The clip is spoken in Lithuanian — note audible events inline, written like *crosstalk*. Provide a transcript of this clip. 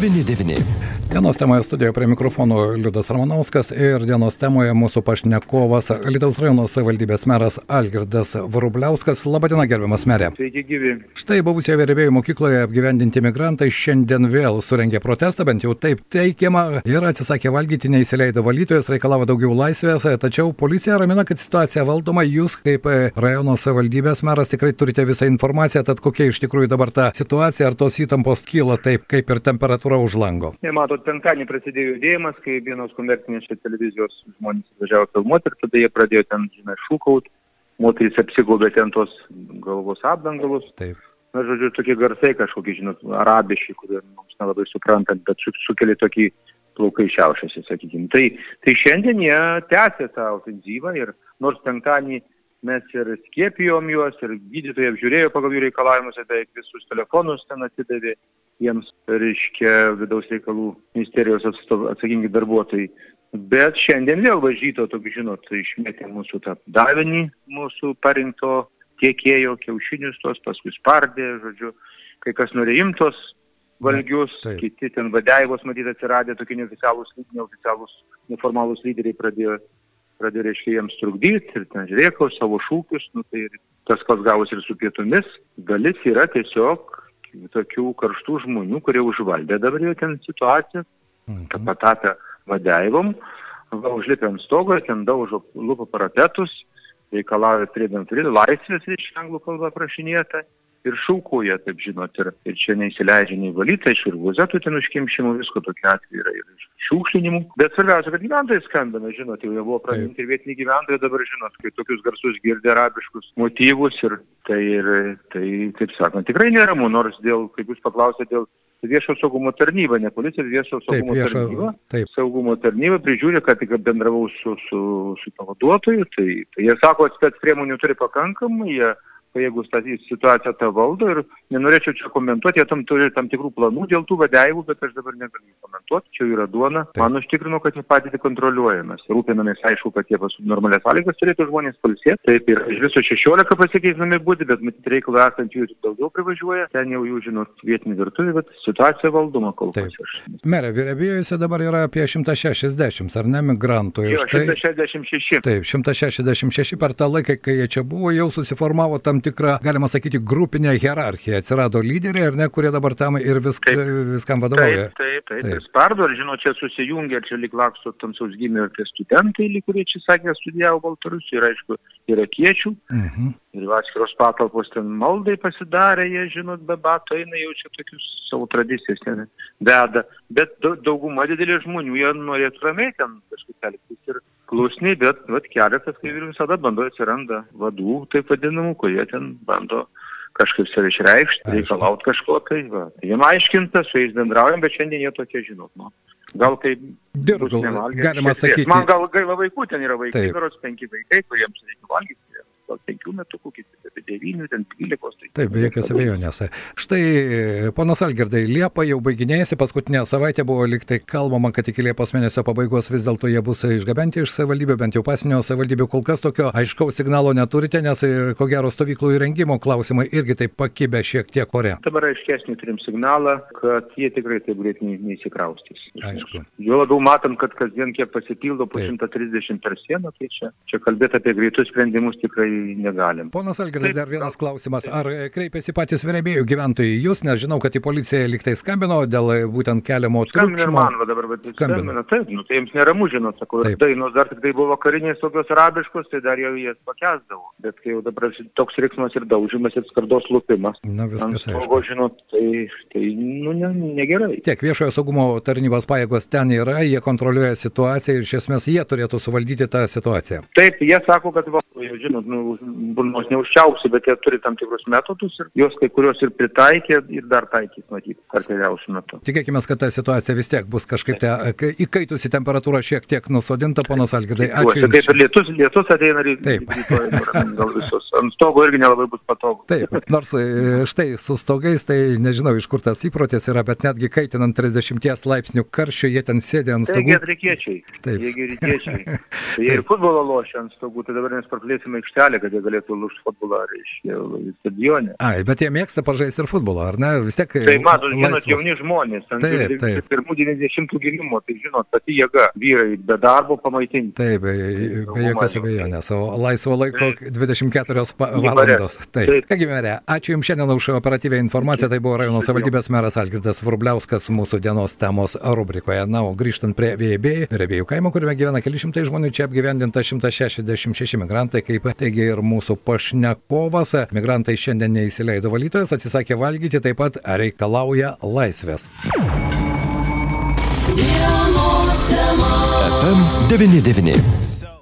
99. Dienos temoje studijoje prie mikrofonų Liudas Ramanauskas ir dienos temoje mūsų pašnekovas Lietuvos rajono savivaldybės meras Algirdas Varubliauskas. Labadiena, gerbiamas merė. Sveiki, gyvi. Štai buvusioje vėrėbėjų mokykloje apgyvendinti migrantai šiandien vėl surengė protestą, bent jau taip teikiama, ir atsisakė valgyti, neįsileido valytojas, reikalavo daugiau laisvės, tačiau policija ramina, kad situacija valdoma, jūs kaip rajono savivaldybės meras tikrai turite visą informaciją, tad kokia iš tikrųjų dabar ta situacija, ar tos įtampos kyla taip, kaip ir temperatūra už lango. Nematot, penktadienį prasidėjo judėjimas, kai vienos komercinės televizijos žmonės važiavo filmuoti ir tada jie pradėjo ten, žinai, šūkauti, moterys apsigaubė ten tos galvos apdangalus. Taip. Na, žodžiu, tokie garsai kažkokie, žinot, arabiški, kurie mums nelabai suprantant, bet su, sukelia tokį plaukai šiaušiasi, sakykime. Tai, tai šiandien jie tęsė tą ofenzyvą ir nors penktadienį mes ir skiepijom juos, ir gydytojai apžiūrėjo pagal jų reikalavimus, beveik visus telefonus ten atidavė jiems, reiškia, vidaus reikalų ministerijos atstov, atsakingi darbuotojai. Bet šiandien vėl važyto, tokiu žinot, išmetė mūsų tą davinį, mūsų parinkto tiekėjo kiaušinius tos, paskui spardė, žodžiu, kai kas norėjo imtos valgius, Taip. kiti ten vadeivos, matyt, atsiradė tokie neoficialūs, neoficialūs, neformalūs lyderiai pradėjo, pradėjo, reiškia, jiems trukdyti ir ten žiūrėkau savo šūkius, nu tai tas pats gavosi ir su pietumis. Dalis yra tiesiog tokių karštų žmonių, kurie užvaldė dabar jau ten situaciją, kad Mhm. patapę vadeivom, va užlipę ant stogo, ten daužo lūpų parapetus, reikalauja pridant pridų laisvės, reiškia anglų kalba prašinėta. Ir šūkuoja, taip žinot, ir, ir čia neįsileidžia nei valyta, iš ir vuzetų ten užkimšimų, visko tokia atveju yra ir šiukšlinimų. Bet svarbiausia, kad gyventojai skambina, žinot, jau buvo praminti ir vietiniai gyventojai dabar žinot, kai tokius garsus girdė arabiškus motyvus ir tai, ir, tai taip sakant, tikrai neramu, nors dėl, kaip jūs paklausėte, dėl viešo saugumo tarnyba, ne policija, viešo Taip, saugumo viešo. tarnyba Taip. saugumo tarnyba prižiūri, kad tik bendravau su, su, su pavaduotoju, tai, tai jie sako, kad spec priemonių turi pakankamai, jie pajėgus tą situaciją tą valdo ir nenorėčiau čia komentuoti, jie tam turi tam tikrų planų dėl tų vadeivų, bet aš dabar negaliu komentuoti, čia yra duona. Taip. Man užtikrino, kad jie patys kontroliuoja, mes rūpinamės, aišku, kad jie pas normalias sąlygas turėtų žmonės palsėti. Taip ir iš viso 16 pasikeisnami būti, bet matyt reikalų esant jų daugiau privažiuoja, ten jau jų žinot vietinį virtuvį, bet situacija valdoma kol kas. Merė, vyriausybėse dabar yra apie 160, ar ne, migrantų. Jo, štai- 166. Taip, 166 per tą laiką, kai jie čia buvo, jau susiformavo tam tikrą, galima sakyti, grupinę hierarchiją. Atsirado lyderiai, ar ne, kurie dabar tam ir visk, Taip. viskam vadovauja. Taip, taip, taip. Taip. Spardo, ir žinot, čia susijungia, čia lik laksto tamsaus gimė ir tie studentai, lyg kurie čia sakė, studijavo Baltarusijoje, ir aišku, irakiečių. Mhm. Ir atskiros patalpos ten maldai pasidarė, jie, žinot, be bato eina jau čia tokius savo tradicijas ten veda. Bet dau- dauguma didelė žmonių, jie norėtų ramiai ten kažkaip elgtis ir klusniai, bet vat, keletas, kaip ir visada, bando atsiranda vadų, taip vadinamų, kurie ten bando kažkaip save išreikšti, reikalauti kažko tai. Va. Jiem aiškinta, su jais bendraujam, bet šiandien jie tokie, žinot, nu. Gal kaip nevalgę, galima sakyti. Man gal gaila vaikų, ten yra vaikai, berods penki vaikai, kuriems reikia valgyti. Gal penkių metų, kokie apie devynių, ten dvylikos. Tai Taip, be jokios abejonės. Štai, ponas Algirdai, Liepa jau baiginėjasi, paskutinė savaitė buvo liktai kalbama, kad iki Liepos mėnesio pabaigos vis dėlto jie bus išgabenti iš savivaldybių, bent jau pasinio savivaldybių kol kas tokio aiškaus signalo neturite, nes ir ko gero stovyklų įrengimo klausimai irgi taip pakibę šiek tiek ore. Dabar aiškesnį turim signalą, kad jie tikrai taip greit neįsikraustys. iš Aišku. Jo labiau matom, kad kasdien kiek pasipildo po Taip. 130 per sieną, tai čia, čia kalbėti apie greitus sprendimus tikrai negalim. Ponas Algirdai, dar vienas klausimas. Ar e, kreipėsi patys vėrėbėjų gyventojai jūs, nes žinau, kad į policiją liktai skambino dėl e, būtent keliamo triukšmo. man, va dabar, bet Skambina. skambina. Taip, nu tai jiems neramu, žinot, sakau, dainos dar tik tai buvo karinės tokios arabiškos, tai dar jau jas pakesdavo. Bet kai jau dabar toks riksmas ir daužimas ir skardos lupimas. Na, viskas aišku. žinot, tai, tai nu, ne, negerai. Tiek viešojo saugumo tarnybos pajėgos ten yra, jie kontroliuoja situaciją ir iš esmės jie turėtų suvaldyti tą situaciją. Taip, jie sako, kad, va, žinot, nu, burnos neužčiausi, bet jie turi tam tikrus metodus ir juos kai kurios ir pritaikė ir dar taikys, matyt, artimiausiu metu. Tikėkime, kad ta situacija vis tiek bus kažkaip te, kai įkaitusi temperatūra šiek tiek nusodinta, ponas Algirdai. Ačiū. Jums. Taip ir lietus, lietus ateina ry- Taip. gal visus. Ant stogo irgi nelabai bus patogu. Taip, nors e, štai su stogais, tai nežinau iš kur tas įprotis yra, bet netgi kaitinant 30 laipsnių karščio, jie ten sėdė ant stogų. atrikiečiai. Taip. Jie rytiečiai. Tai *laughs* jie ir futbolo lošia ant stogų, tai dabar mes praplėsime aikštelę aikštelę, kad jie galėtų lūžti futbolą, reiškia, stadionė. Ai, bet jie mėgsta pažaisti ir futbolą, ar ne? Vis tiek. Tai matot, žinot, jauni žmonės, ant taip, taip. pirmų 90 gimimo, tai žinot, pati jėga, vyrai be darbo pamaitinti. Taip, be, be jokios abejonės, o laisvo laiko 24 valandos. Taip. taip. Kągi, merė, ačiū Jums šiandien už operatyvę informaciją, tai buvo rajono savivaldybės meras Algirdas Vrubliauskas mūsų dienos temos rubrikoje. Na, o grįžtant prie Vėjbėjų, prie Vėjų kaimo, kuriame gyvena keli šimtai žmonių, čia apgyvendinta 166 migrantai, kaip teigia ir mūsų pašnekovas. Migrantai šiandien neįsileido valytojas, atsisakė valgyti, taip pat reikalauja laisvės. FM 99.